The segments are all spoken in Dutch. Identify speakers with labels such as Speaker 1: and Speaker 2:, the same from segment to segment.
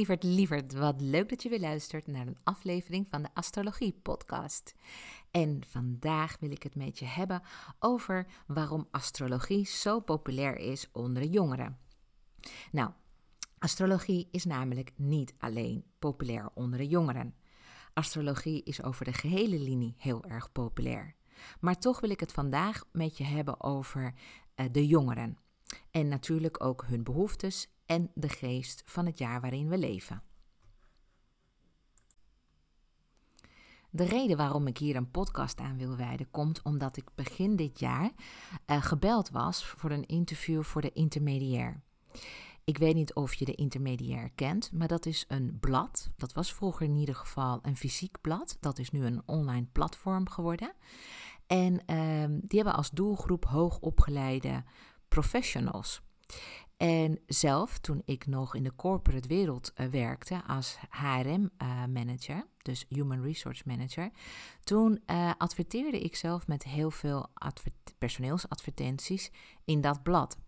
Speaker 1: Lieverd, lieverd, wat leuk dat je weer luistert naar een aflevering van de Astrologie Podcast. En vandaag wil ik het met je hebben over waarom astrologie zo populair is onder de jongeren. Nou, astrologie is namelijk niet alleen populair onder de jongeren. Astrologie is over de gehele linie heel erg populair. Maar toch wil ik het vandaag met je hebben over uh, de jongeren. En natuurlijk ook hun behoeftes en de geest van het jaar waarin we leven. De reden waarom ik hier een podcast aan wil wijden komt omdat ik begin dit jaar uh, gebeld was voor een interview voor de intermediair. Ik weet niet of je de intermediair kent, maar dat is een blad. Dat was vroeger in ieder geval een fysiek blad. Dat is nu een online platform geworden. En uh, die hebben als doelgroep hoogopgeleide professionals. En zelf, toen ik nog in de corporate wereld uh, werkte als HRM-manager, uh, dus Human Resource Manager, toen uh, adverteerde ik zelf met heel veel personeelsadvertenties in dat blad.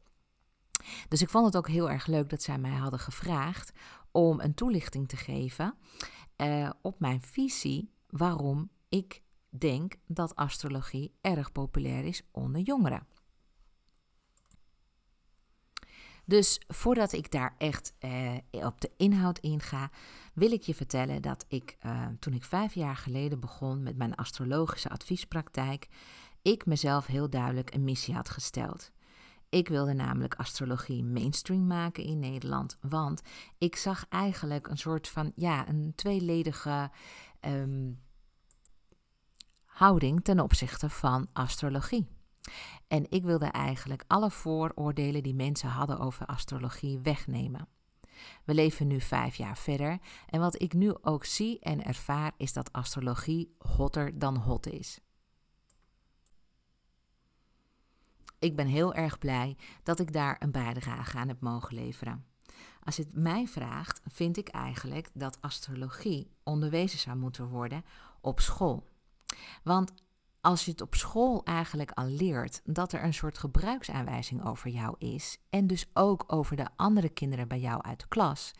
Speaker 1: Dus ik vond het ook heel erg leuk dat zij mij hadden gevraagd om een toelichting te geven op mijn visie waarom ik denk dat astrologie erg populair is onder jongeren. Dus voordat ik daar echt eh, op de inhoud inga, wil ik je vertellen dat ik eh, toen ik vijf jaar geleden begon met mijn astrologische adviespraktijk, ik mezelf heel duidelijk een missie had gesteld. Ik wilde namelijk astrologie mainstream maken in Nederland, want ik zag eigenlijk een soort van, ja, een tweeledige um, houding ten opzichte van astrologie. En ik wilde eigenlijk alle vooroordelen die mensen hadden over astrologie wegnemen. We leven nu vijf jaar verder en wat ik nu ook zie en ervaar is dat astrologie hotter dan hot is. Ik ben heel erg blij dat ik daar een bijdrage aan heb mogen leveren. Als het mij vraagt, vind ik eigenlijk dat astrologie onderwezen zou moeten worden op school. Want als je het op school eigenlijk al leert dat er een soort gebruiksaanwijzing over jou is en dus ook over de andere kinderen bij jou uit de klas,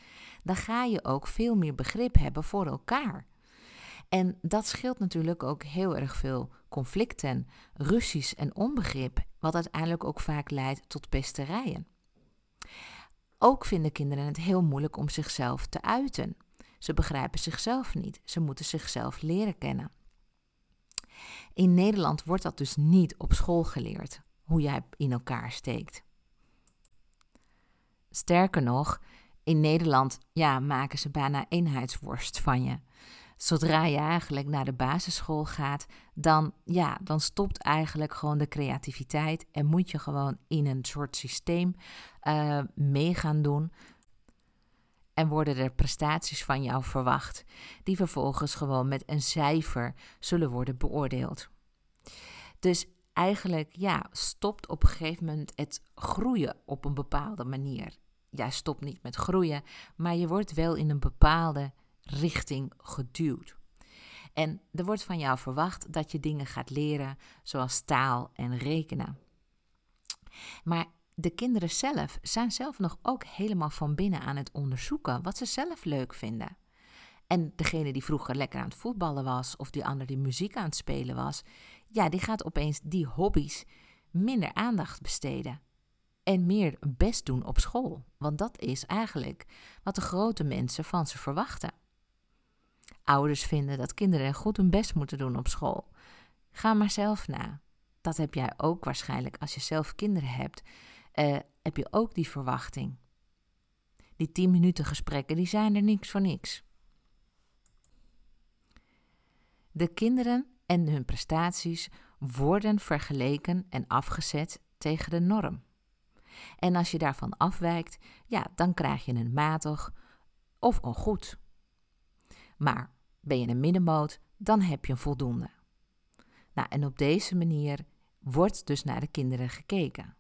Speaker 1: dan ga je ook veel meer begrip hebben voor elkaar. En dat scheelt natuurlijk ook heel erg veel conflicten, ruzies en onbegrip, wat uiteindelijk ook vaak leidt tot pesterijen. Ook vinden kinderen het heel moeilijk om zichzelf te uiten. Ze begrijpen zichzelf niet, ze moeten zichzelf leren kennen. In Nederland wordt dat dus niet op school geleerd, hoe jij in elkaar steekt. Sterker nog, in Nederland ja, maken ze bijna eenheidsworst van je. Zodra je eigenlijk naar de basisschool gaat, dan, ja, dan stopt eigenlijk gewoon de creativiteit en moet je gewoon in een soort systeem uh, mee gaan doen en worden er prestaties van jou verwacht, die vervolgens gewoon met een cijfer zullen worden beoordeeld. Dus eigenlijk, ja, stopt op een gegeven moment het groeien op een bepaalde manier. Ja, stopt niet met groeien, maar je wordt wel in een bepaalde richting geduwd. En er wordt van jou verwacht dat je dingen gaat leren, zoals taal en rekenen. Maar de kinderen zelf zijn zelf nog ook helemaal van binnen aan het onderzoeken wat ze zelf leuk vinden. En degene die vroeger lekker aan het voetballen was, of die ander die muziek aan het spelen was, ja, die gaat opeens die hobby's minder aandacht besteden. En meer best doen op school. Want dat is eigenlijk wat de grote mensen van ze verwachten. Ouders vinden dat kinderen goed hun best moeten doen op school. Ga maar zelf na. Dat heb jij ook waarschijnlijk als je zelf kinderen hebt uh, heb je ook die verwachting. Die 10 minuten gesprekken, die zijn er niks voor niks. De kinderen en hun prestaties worden vergeleken en afgezet tegen de norm. En als je daarvan afwijkt, ja, dan krijg je een matig of een goed. Maar ben je een middenmoot, dan heb je een voldoende. Nou, en op deze manier wordt dus naar de kinderen gekeken.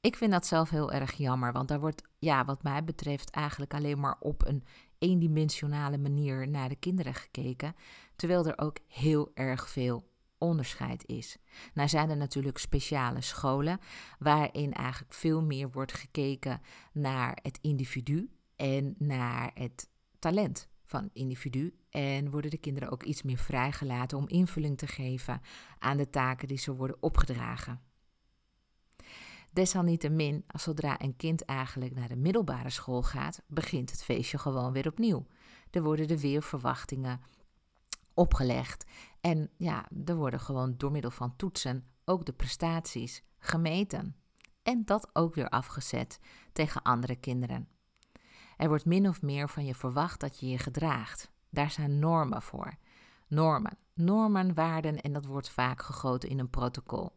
Speaker 1: Ik vind dat zelf heel erg jammer, want daar wordt, ja, wat mij betreft, eigenlijk alleen maar op een eendimensionale manier naar de kinderen gekeken, terwijl er ook heel erg veel onderscheid is. Nou zijn er natuurlijk speciale scholen waarin eigenlijk veel meer wordt gekeken naar het individu en naar het talent van individu. En worden de kinderen ook iets meer vrijgelaten om invulling te geven aan de taken die ze worden opgedragen. Desalniettemin, zodra een kind eigenlijk naar de middelbare school gaat, begint het feestje gewoon weer opnieuw. Er worden er weer verwachtingen opgelegd. En ja, er worden gewoon door middel van toetsen ook de prestaties gemeten. En dat ook weer afgezet tegen andere kinderen. Er wordt min of meer van je verwacht dat je je gedraagt. Daar zijn normen voor. Normen, normen, waarden en dat wordt vaak gegoten in een protocol.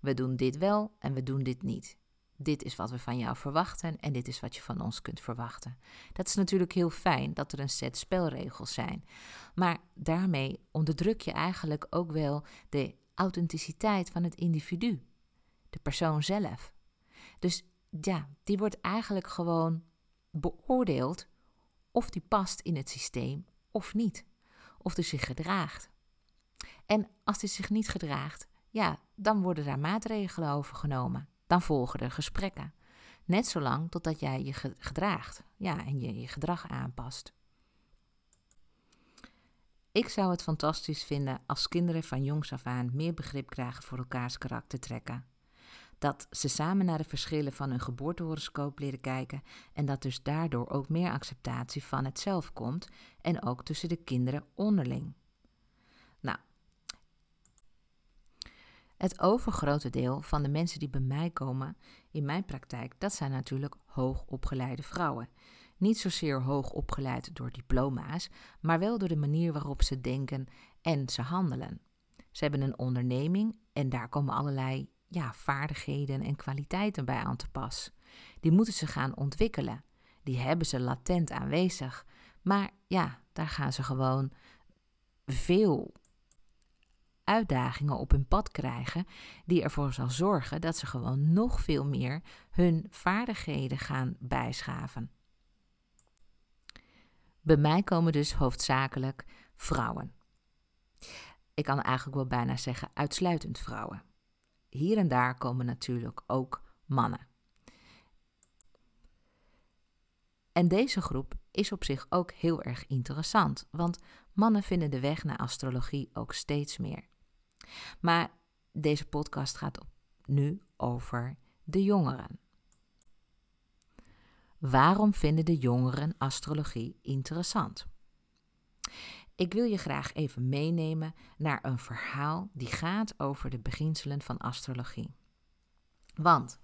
Speaker 1: We doen dit wel en we doen dit niet. Dit is wat we van jou verwachten en dit is wat je van ons kunt verwachten. Dat is natuurlijk heel fijn dat er een set spelregels zijn. Maar daarmee onderdruk je eigenlijk ook wel de authenticiteit van het individu, de persoon zelf. Dus ja, die wordt eigenlijk gewoon beoordeeld of die past in het systeem of niet. Of die zich gedraagt. En als die zich niet gedraagt, ja, dan worden daar maatregelen over genomen. Dan volgen er gesprekken. Net zolang totdat jij je gedraagt ja, en je je gedrag aanpast. Ik zou het fantastisch vinden als kinderen van jongs af aan meer begrip krijgen voor elkaars karaktertrekken. Dat ze samen naar de verschillen van hun geboortehoroscoop leren kijken en dat dus daardoor ook meer acceptatie van het zelf komt en ook tussen de kinderen onderling. Nou, het overgrote deel van de mensen die bij mij komen in mijn praktijk, dat zijn natuurlijk hoogopgeleide vrouwen. Niet zozeer hoog opgeleid door diploma's, maar wel door de manier waarop ze denken en ze handelen. Ze hebben een onderneming en daar komen allerlei ja, vaardigheden en kwaliteiten bij aan te pas. Die moeten ze gaan ontwikkelen. Die hebben ze latent aanwezig. Maar ja, daar gaan ze gewoon veel uitdagingen op hun pad krijgen, die ervoor zal zorgen dat ze gewoon nog veel meer hun vaardigheden gaan bijschaven. Bij mij komen dus hoofdzakelijk vrouwen. Ik kan eigenlijk wel bijna zeggen uitsluitend vrouwen. Hier en daar komen natuurlijk ook mannen. En deze groep is op zich ook heel erg interessant, want mannen vinden de weg naar astrologie ook steeds meer. Maar deze podcast gaat nu over de jongeren. Waarom vinden de jongeren astrologie interessant? Ik wil je graag even meenemen naar een verhaal die gaat over de beginselen van astrologie. Want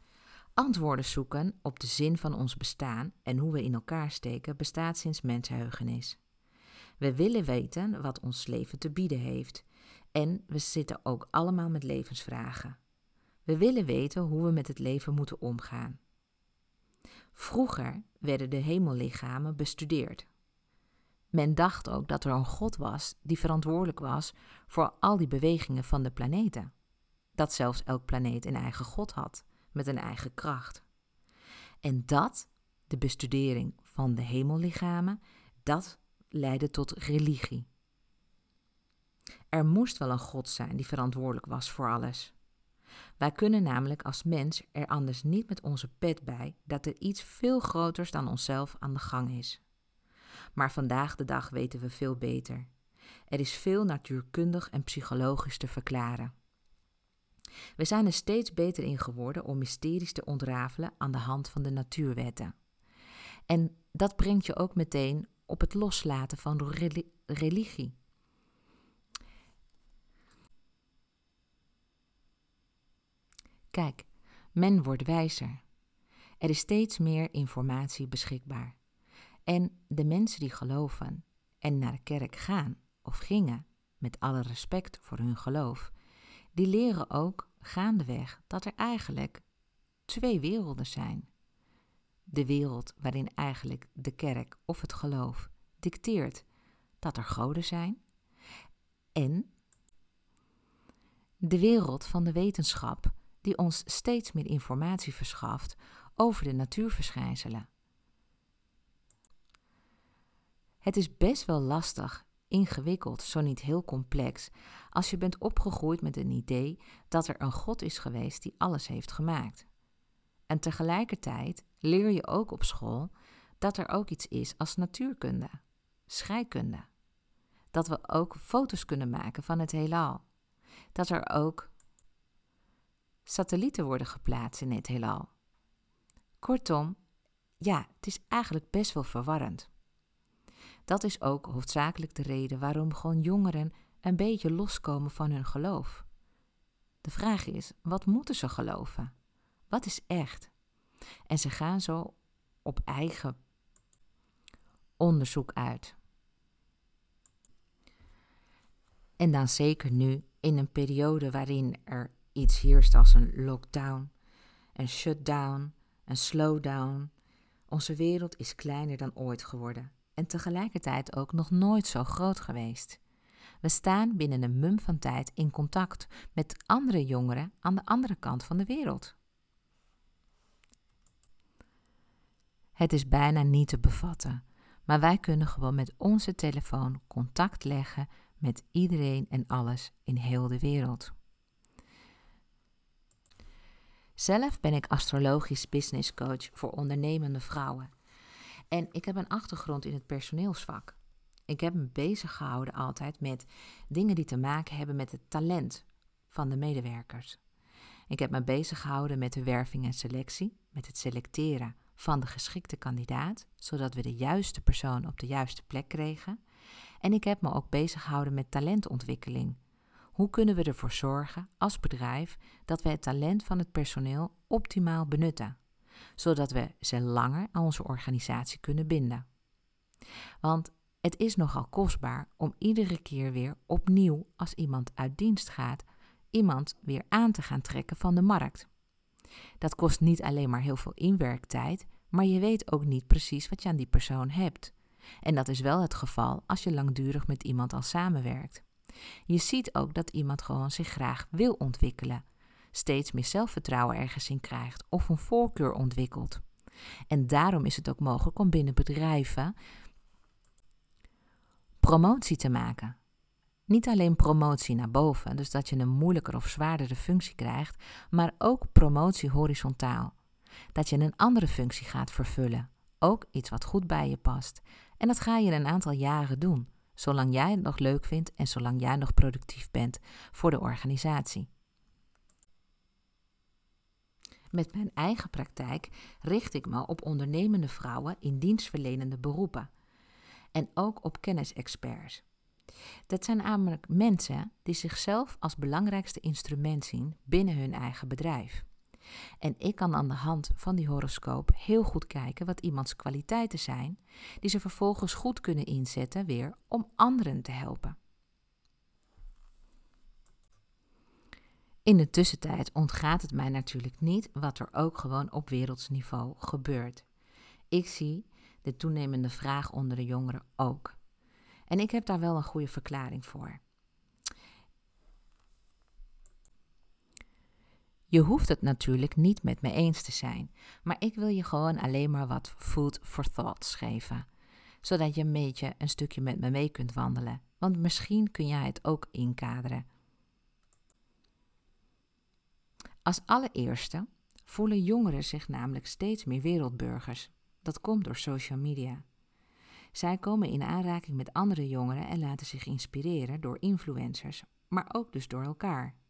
Speaker 1: antwoorden zoeken op de zin van ons bestaan en hoe we in elkaar steken bestaat sinds mensheugenis. We willen weten wat ons leven te bieden heeft en we zitten ook allemaal met levensvragen. We willen weten hoe we met het leven moeten omgaan. Vroeger werden de hemellichamen bestudeerd. Men dacht ook dat er een God was die verantwoordelijk was voor al die bewegingen van de planeten. Dat zelfs elk planeet een eigen God had, met een eigen kracht. En dat, de bestudering van de hemellichamen, dat leidde tot religie. Er moest wel een God zijn die verantwoordelijk was voor alles. Wij kunnen namelijk als mens er anders niet met onze pet bij dat er iets veel groters dan onszelf aan de gang is. Maar vandaag de dag weten we veel beter. Er is veel natuurkundig en psychologisch te verklaren. We zijn er steeds beter in geworden om mysteries te ontrafelen aan de hand van de natuurwetten. En dat brengt je ook meteen op het loslaten van religie. Kijk, men wordt wijzer. Er is steeds meer informatie beschikbaar. En de mensen die geloven en naar de kerk gaan of gingen, met alle respect voor hun geloof, die leren ook gaandeweg dat er eigenlijk twee werelden zijn. De wereld waarin eigenlijk de kerk of het geloof dicteert dat er goden zijn, en de wereld van de wetenschap die ons steeds meer informatie verschaft over de natuurverschijnselen. Het is best wel lastig ingewikkeld, zo niet heel complex, als je bent opgegroeid met een idee dat er een God is geweest die alles heeft gemaakt. En tegelijkertijd leer je ook op school dat er ook iets is als natuurkunde, scheikunde. Dat we ook foto's kunnen maken van het heelal. Dat er ook satellieten worden geplaatst in het heelal. Kortom, ja, het is eigenlijk best wel verwarrend. Dat is ook hoofdzakelijk de reden waarom gewoon jongeren een beetje loskomen van hun geloof. De vraag is: wat moeten ze geloven? Wat is echt? En ze gaan zo op eigen onderzoek uit. En dan zeker nu in een periode waarin er iets heerst als een lockdown, een shutdown, een slowdown. Onze wereld is kleiner dan ooit geworden en tegelijkertijd ook nog nooit zo groot geweest. We staan binnen een mum van tijd in contact met andere jongeren aan de andere kant van de wereld. Het is bijna niet te bevatten, maar wij kunnen gewoon met onze telefoon contact leggen met iedereen en alles in heel de wereld. Zelf ben ik astrologisch business coach voor ondernemende vrouwen. En ik heb een achtergrond in het personeelsvak. Ik heb me bezig gehouden altijd met dingen die te maken hebben met het talent van de medewerkers. Ik heb me bezig gehouden met de werving en selectie, met het selecteren van de geschikte kandidaat, zodat we de juiste persoon op de juiste plek kregen. En ik heb me ook bezig gehouden met talentontwikkeling. Hoe kunnen we ervoor zorgen als bedrijf dat we het talent van het personeel optimaal benutten, zodat we ze langer aan onze organisatie kunnen binden? Want het is nogal kostbaar om iedere keer weer opnieuw, als iemand uit dienst gaat, iemand weer aan te gaan trekken van de markt. Dat kost niet alleen maar heel veel inwerktijd, maar je weet ook niet precies wat je aan die persoon hebt. En dat is wel het geval als je langdurig met iemand al samenwerkt. Je ziet ook dat iemand gewoon zich graag wil ontwikkelen, steeds meer zelfvertrouwen ergens in krijgt of een voorkeur ontwikkelt. En daarom is het ook mogelijk om binnen bedrijven promotie te maken. Niet alleen promotie naar boven, dus dat je een moeilijker of zwaardere functie krijgt, maar ook promotie horizontaal. Dat je een andere functie gaat vervullen, ook iets wat goed bij je past. En dat ga je een aantal jaren doen, zolang jij het nog leuk vindt en zolang jij nog productief bent voor de organisatie. Met mijn eigen praktijk richt ik me op ondernemende vrouwen in dienstverlenende beroepen en ook op kennisexperts. Dat zijn namelijk mensen die zichzelf als belangrijkste instrument zien binnen hun eigen bedrijf. En ik kan aan de hand van die horoscoop heel goed kijken wat iemands kwaliteiten zijn, die ze vervolgens goed kunnen inzetten weer om anderen te helpen. In de tussentijd ontgaat het mij natuurlijk niet wat er ook gewoon op wereldsniveau gebeurt. Ik zie de toenemende vraag onder de jongeren ook. En ik heb daar wel een goede verklaring voor. Je hoeft het natuurlijk niet met me eens te zijn, maar ik wil je gewoon alleen maar wat food for thoughts geven, zodat je een beetje een stukje met me mee kunt wandelen, want misschien kun jij het ook inkaderen. Als allereerste voelen jongeren zich namelijk steeds meer wereldburgers. Dat komt door social media. Zij komen in aanraking met andere jongeren en laten zich inspireren door influencers, maar ook dus door elkaar.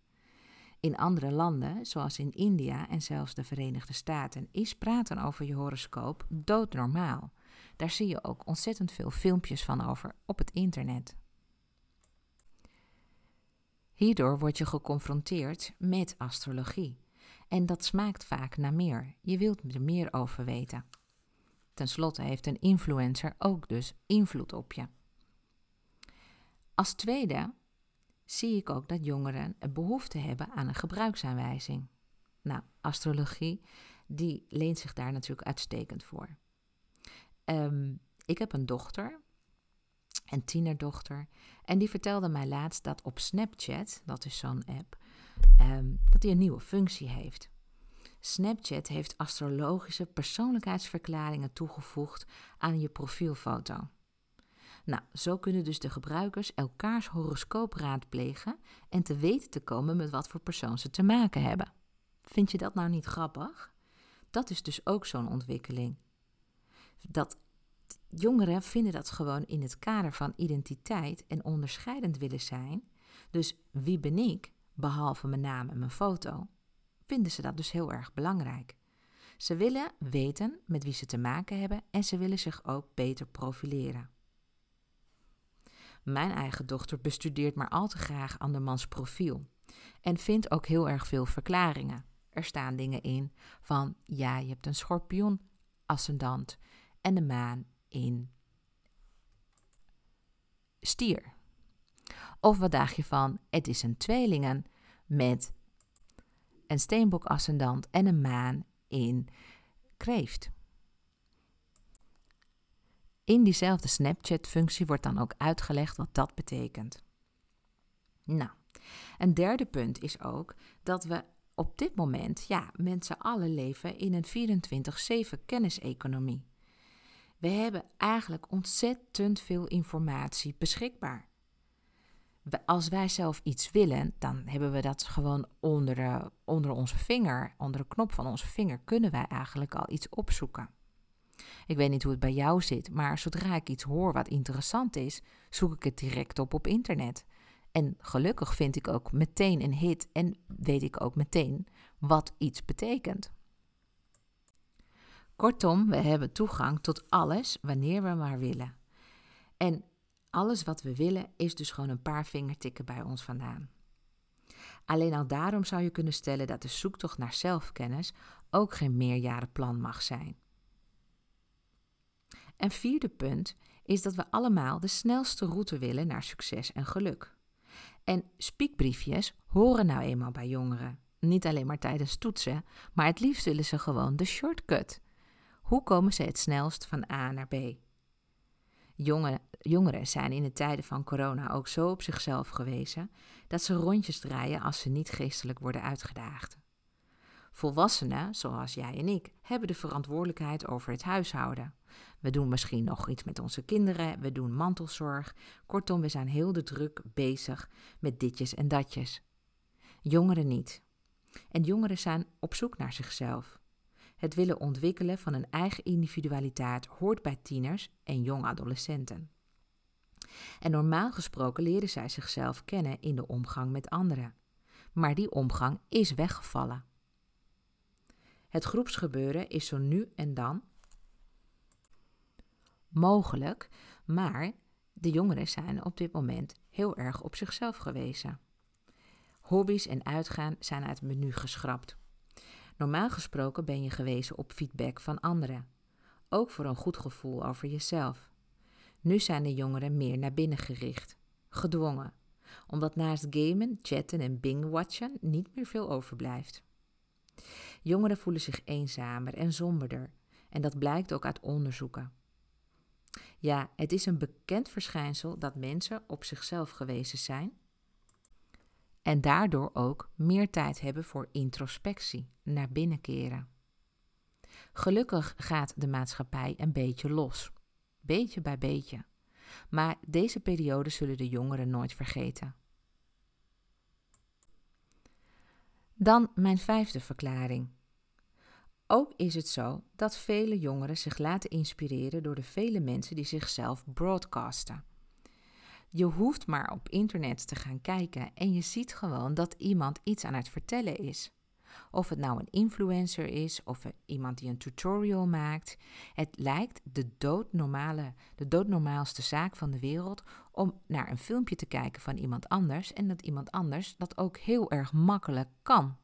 Speaker 1: In andere landen, zoals in India en zelfs de Verenigde Staten, is praten over je horoscoop doodnormaal. Daar zie je ook ontzettend veel filmpjes van over op het internet. Hierdoor word je geconfronteerd met astrologie. En dat smaakt vaak naar meer. Je wilt er meer over weten. Ten slotte heeft een influencer ook dus invloed op je. Als tweede zie ik ook dat jongeren een behoefte hebben aan een gebruiksaanwijzing. Nou, astrologie, die leent zich daar natuurlijk uitstekend voor. Um, ik heb een dochter, een tienerdochter, en die vertelde mij laatst dat op Snapchat, dat is zo'n app, um, dat die een nieuwe functie heeft. Snapchat heeft astrologische persoonlijkheidsverklaringen toegevoegd aan je profielfoto. Nou, zo kunnen dus de gebruikers elkaars horoscoop raadplegen en te weten te komen met wat voor persoon ze te maken hebben. Vind je dat nou niet grappig? Dat is dus ook zo'n ontwikkeling. Dat jongeren vinden dat gewoon in het kader van identiteit en onderscheidend willen zijn. Dus wie ben ik, behalve mijn naam en mijn foto? Vinden ze dat dus heel erg belangrijk. Ze willen weten met wie ze te maken hebben en ze willen zich ook beter profileren. Mijn eigen dochter bestudeert maar al te graag andermans profiel en vindt ook heel erg veel verklaringen. Er staan dingen in van ja, je hebt een schorpioen ascendant en de maan in stier. Of wat daag je van het is een tweelingen met een steenbok ascendant en een maan in kreeft. In diezelfde Snapchat-functie wordt dan ook uitgelegd wat dat betekent. Nou, een derde punt is ook dat we op dit moment, ja, mensen alle leven in een 24-7 kenniseconomie. We hebben eigenlijk ontzettend veel informatie beschikbaar. Als wij zelf iets willen, dan hebben we dat gewoon onder, de, onder onze vinger, onder de knop van onze vinger, kunnen wij eigenlijk al iets opzoeken. Ik weet niet hoe het bij jou zit, maar zodra ik iets hoor wat interessant is, zoek ik het direct op op internet. En gelukkig vind ik ook meteen een hit en weet ik ook meteen wat iets betekent. Kortom, we hebben toegang tot alles wanneer we maar willen. En alles wat we willen is dus gewoon een paar vingertikken bij ons vandaan. Alleen al daarom zou je kunnen stellen dat de zoektocht naar zelfkennis ook geen meerjarenplan mag zijn. En vierde punt is dat we allemaal de snelste route willen naar succes en geluk. En spiekbriefjes horen nou eenmaal bij jongeren. Niet alleen maar tijdens toetsen, maar het liefst willen ze gewoon de shortcut. Hoe komen ze het snelst van A naar B? Jonge, jongeren zijn in de tijden van corona ook zo op zichzelf gewezen dat ze rondjes draaien als ze niet geestelijk worden uitgedaagd. Volwassenen, zoals jij en ik, hebben de verantwoordelijkheid over het huishouden. We doen misschien nog iets met onze kinderen, we doen mantelzorg. Kortom, we zijn heel de druk bezig met ditjes en datjes. Jongeren niet. En jongeren zijn op zoek naar zichzelf. Het willen ontwikkelen van een eigen individualiteit hoort bij tieners en jonge adolescenten. En normaal gesproken leren zij zichzelf kennen in de omgang met anderen. Maar die omgang is weggevallen. Het groepsgebeuren is zo nu en dan mogelijk, maar de jongeren zijn op dit moment heel erg op zichzelf gewezen. Hobby's en uitgaan zijn uit het menu geschrapt. Normaal gesproken ben je gewezen op feedback van anderen, ook voor een goed gevoel over jezelf. Nu zijn de jongeren meer naar binnen gericht, gedwongen, omdat naast gamen, chatten en bingwatchen niet meer veel overblijft. Jongeren voelen zich eenzamer en somberder, en dat blijkt ook uit onderzoeken. Ja, het is een bekend verschijnsel dat mensen op zichzelf gewezen zijn en daardoor ook meer tijd hebben voor introspectie, naar binnen keren. Gelukkig gaat de maatschappij een beetje los, beetje bij beetje. Maar deze periode zullen de jongeren nooit vergeten. Dan mijn vijfde verklaring. Ook is het zo dat vele jongeren zich laten inspireren door de vele mensen die zichzelf broadcasten. Je hoeft maar op internet te gaan kijken en je ziet gewoon dat iemand iets aan het vertellen is. Of het nou een influencer is of iemand die een tutorial maakt. Het lijkt de doodnormale, de doodnormaalste zaak van de wereld om naar een filmpje te kijken van iemand anders en dat iemand anders dat ook heel erg makkelijk kan.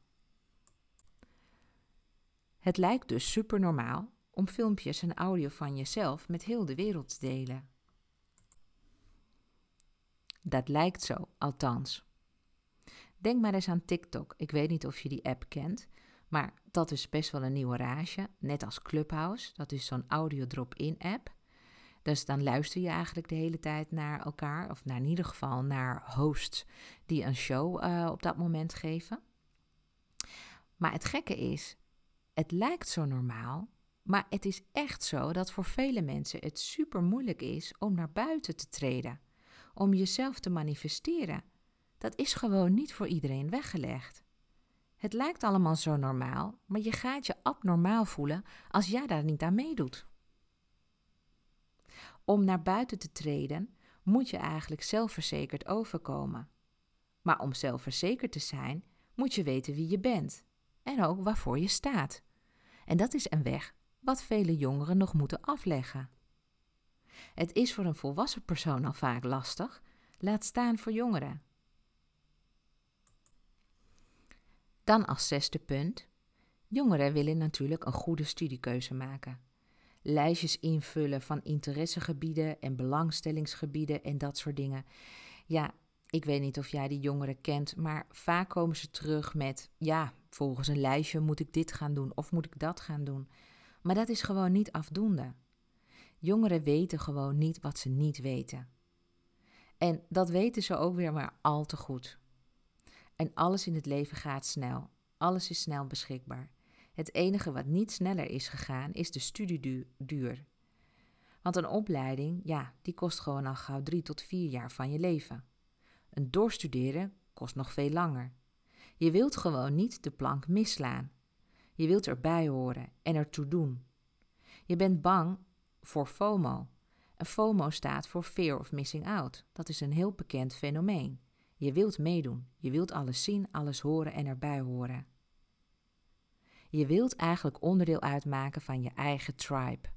Speaker 1: Het lijkt dus super normaal om filmpjes en audio van jezelf met heel de wereld te delen. Dat lijkt zo, althans. Denk maar eens aan TikTok. Ik weet niet of je die app kent, maar dat is best wel een nieuwe rage. Net als Clubhouse, dat is zo'n audio drop-in app. Dus dan luister je eigenlijk de hele tijd naar elkaar, of naar in ieder geval naar hosts die een show uh, op dat moment geven. Maar het gekke is, het lijkt zo normaal, Maar het is echt zo dat voor vele mensen het super moeilijk is om naar buiten te treden, om jezelf te manifesteren. Dat is gewoon niet voor iedereen weggelegd. Het lijkt allemaal zo normaal, maar je gaat je abnormaal voelen als jij daar niet aan meedoet. Om naar buiten te treden moet je eigenlijk zelfverzekerd overkomen. Maar om zelfverzekerd te zijn, moet je weten wie je bent en ook waarvoor je staat. En dat is een weg wat vele jongeren nog moeten afleggen. Het is voor een volwassen persoon al vaak lastig, laat staan voor jongeren. Dan als zesde punt. Jongeren willen natuurlijk een goede studiekeuze maken. Lijstjes invullen van interessegebieden en belangstellingsgebieden en dat soort dingen. Ja, ik weet niet of jij die jongeren kent, maar vaak komen ze terug met: ja, volgens een lijstje moet ik dit gaan doen of moet ik dat gaan doen. Maar dat is gewoon niet afdoende. Jongeren weten gewoon niet wat ze niet weten. En dat weten ze ook weer maar al te goed. En alles in het leven gaat snel. Alles is snel beschikbaar. Het enige wat niet sneller is gegaan is de studieduur. Want een opleiding, ja, die kost gewoon al gauw drie tot vier jaar van je leven. Een doorstuderen kost nog veel langer. Je wilt gewoon niet de plank misslaan. Je wilt erbij horen en ertoe doen. Je bent bang voor FOMO. En FOMO staat voor Fear of Missing Out. Dat is een heel bekend fenomeen. Je wilt meedoen. Je wilt alles zien, alles horen en erbij horen. Je wilt eigenlijk onderdeel uitmaken van je eigen tribe.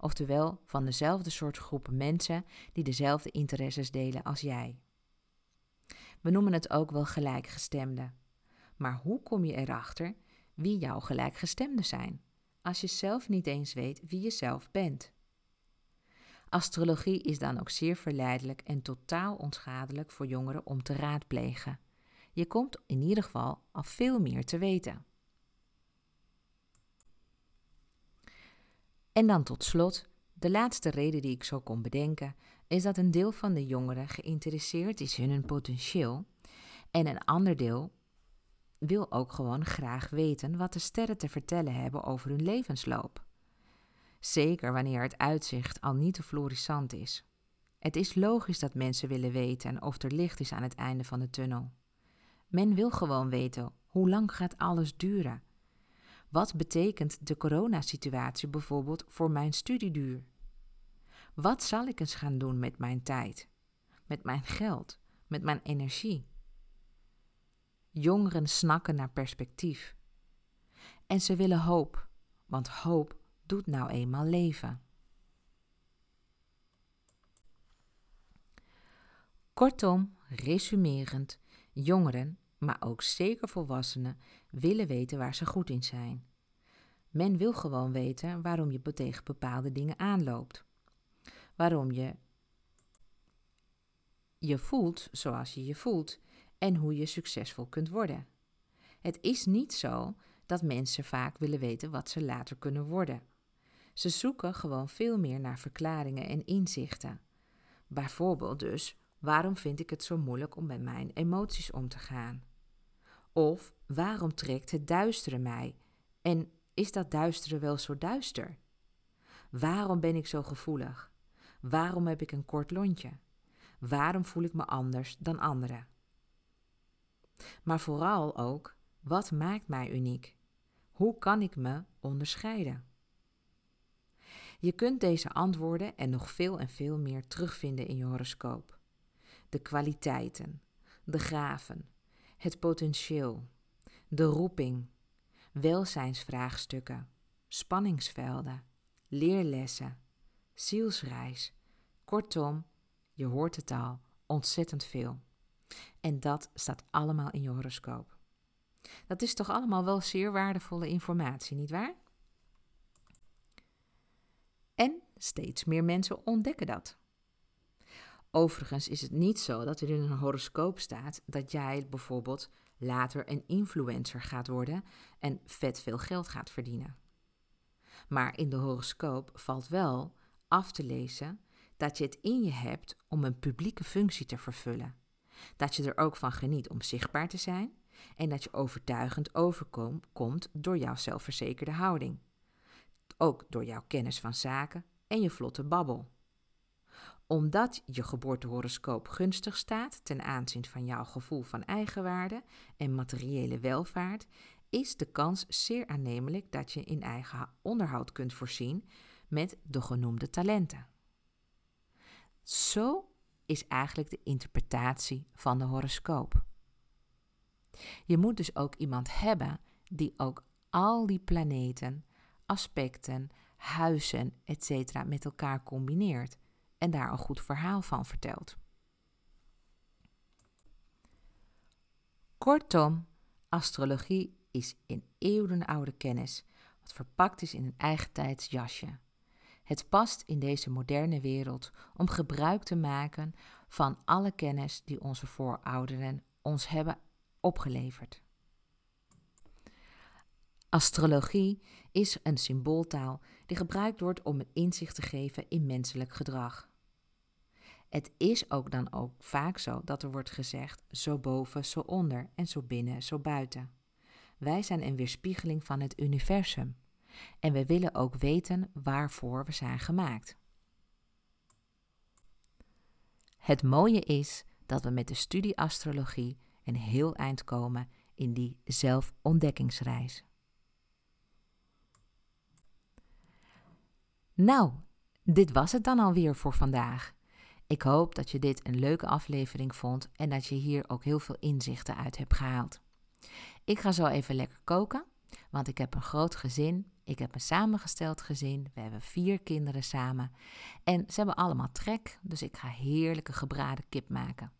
Speaker 1: Oftewel van dezelfde soort groepen mensen die dezelfde interesses delen als jij. We noemen het ook wel gelijkgestemde. Maar hoe kom je erachter wie jouw gelijkgestemden zijn, als je zelf niet eens weet wie je zelf bent? Astrologie is dan ook zeer verleidelijk en totaal onschadelijk voor jongeren om te raadplegen. Je komt in ieder geval al veel meer te weten. En dan tot slot, de laatste reden die ik zo kon bedenken, is dat een deel van de jongeren geïnteresseerd is in hun potentieel en een ander deel wil ook gewoon graag weten wat de sterren te vertellen hebben over hun levensloop. Zeker wanneer het uitzicht al niet te florissant is. Het is logisch dat mensen willen weten of er licht is aan het einde van de tunnel. Men wil gewoon weten hoe lang gaat alles duren. Wat betekent de coronasituatie bijvoorbeeld voor mijn studieduur? Wat zal ik eens gaan doen met mijn tijd, met mijn geld, met mijn energie? Jongeren snakken naar perspectief. En ze willen hoop, want hoop doet nou eenmaal leven. Kortom, resumerend, jongeren, maar ook zeker volwassenen, willen weten waar ze goed in zijn. Men wil gewoon weten waarom je tegen bepaalde dingen aanloopt. Waarom je je voelt zoals je je voelt en hoe je succesvol kunt worden. Het is niet zo dat mensen vaak willen weten wat ze later kunnen worden. Ze zoeken gewoon veel meer naar verklaringen en inzichten. Bijvoorbeeld dus, waarom vind ik het zo moeilijk om met mijn emoties om te gaan? Of waarom trekt het duistere mij? En is dat duistere wel zo duister? Waarom ben ik zo gevoelig? Waarom heb ik een kort lontje? Waarom voel ik me anders dan anderen? Maar vooral ook, wat maakt mij uniek? Hoe kan ik me onderscheiden? Je kunt deze antwoorden en nog veel en veel meer terugvinden in je horoscoop. De kwaliteiten, de graven, het potentieel, de roeping, welzijnsvraagstukken, spanningsvelden, leerlessen, zielsreis. Kortom, je hoort het al, ontzettend veel. En dat staat allemaal in je horoscoop. Dat is toch allemaal wel zeer waardevolle informatie, nietwaar? En steeds meer mensen ontdekken dat. Overigens is het niet zo dat er in een horoscoop staat dat jij bijvoorbeeld later een influencer gaat worden en vet veel geld gaat verdienen. Maar in de horoscoop valt wel af te lezen dat je het in je hebt om een publieke functie te vervullen. Dat je er ook van geniet om zichtbaar te zijn en dat je overtuigend overkomt door jouw zelfverzekerde houding. ook door jouw kennis van zaken en je vlotte babbel. Omdat je geboortehoroscoop gunstig staat ten aanzien van jouw gevoel van eigenwaarde en materiële welvaart, is de kans zeer aannemelijk dat je in eigen onderhoud kunt voorzien met de genoemde talenten. Zo is eigenlijk de interpretatie van de horoscoop. Je moet dus ook iemand hebben die ook al die planeten, aspecten, huizen, etc. met elkaar combineert en daar een goed verhaal van vertelt. Kortom, astrologie is een eeuwenoude kennis, wat verpakt is in een eigentijds jasje. Het past in deze moderne wereld om gebruik te maken van alle kennis die onze voorouderen ons hebben opgeleverd. Astrologie is een symbooltaal die gebruikt wordt om een inzicht te geven in menselijk gedrag. Het is ook dan ook vaak zo dat er wordt gezegd: zo boven, zo onder en zo binnen, zo buiten. Wij zijn een weerspiegeling van het universum en we willen ook weten waarvoor we zijn gemaakt. Het mooie is dat we met de studie astrologie een heel eind komen in die zelfontdekkingsreis. Nou, dit was het dan alweer voor vandaag. Ik hoop dat je dit een leuke aflevering vond en dat je hier ook heel veel inzichten uit hebt gehaald. Ik ga zo even lekker koken, want ik heb een groot gezin. Ik heb een samengesteld gezin. We hebben vier kinderen samen. En ze hebben allemaal trek, dus ik ga heerlijke gebraden kip maken.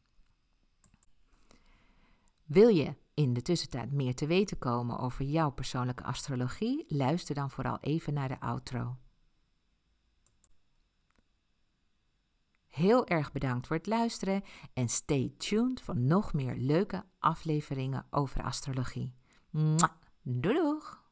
Speaker 1: Wil je in de tussentijd meer te weten komen over jouw persoonlijke astrologie? Luister dan vooral even naar de outro. Heel erg bedankt voor het luisteren en stay tuned voor nog meer leuke afleveringen over astrologie. Doei doeg!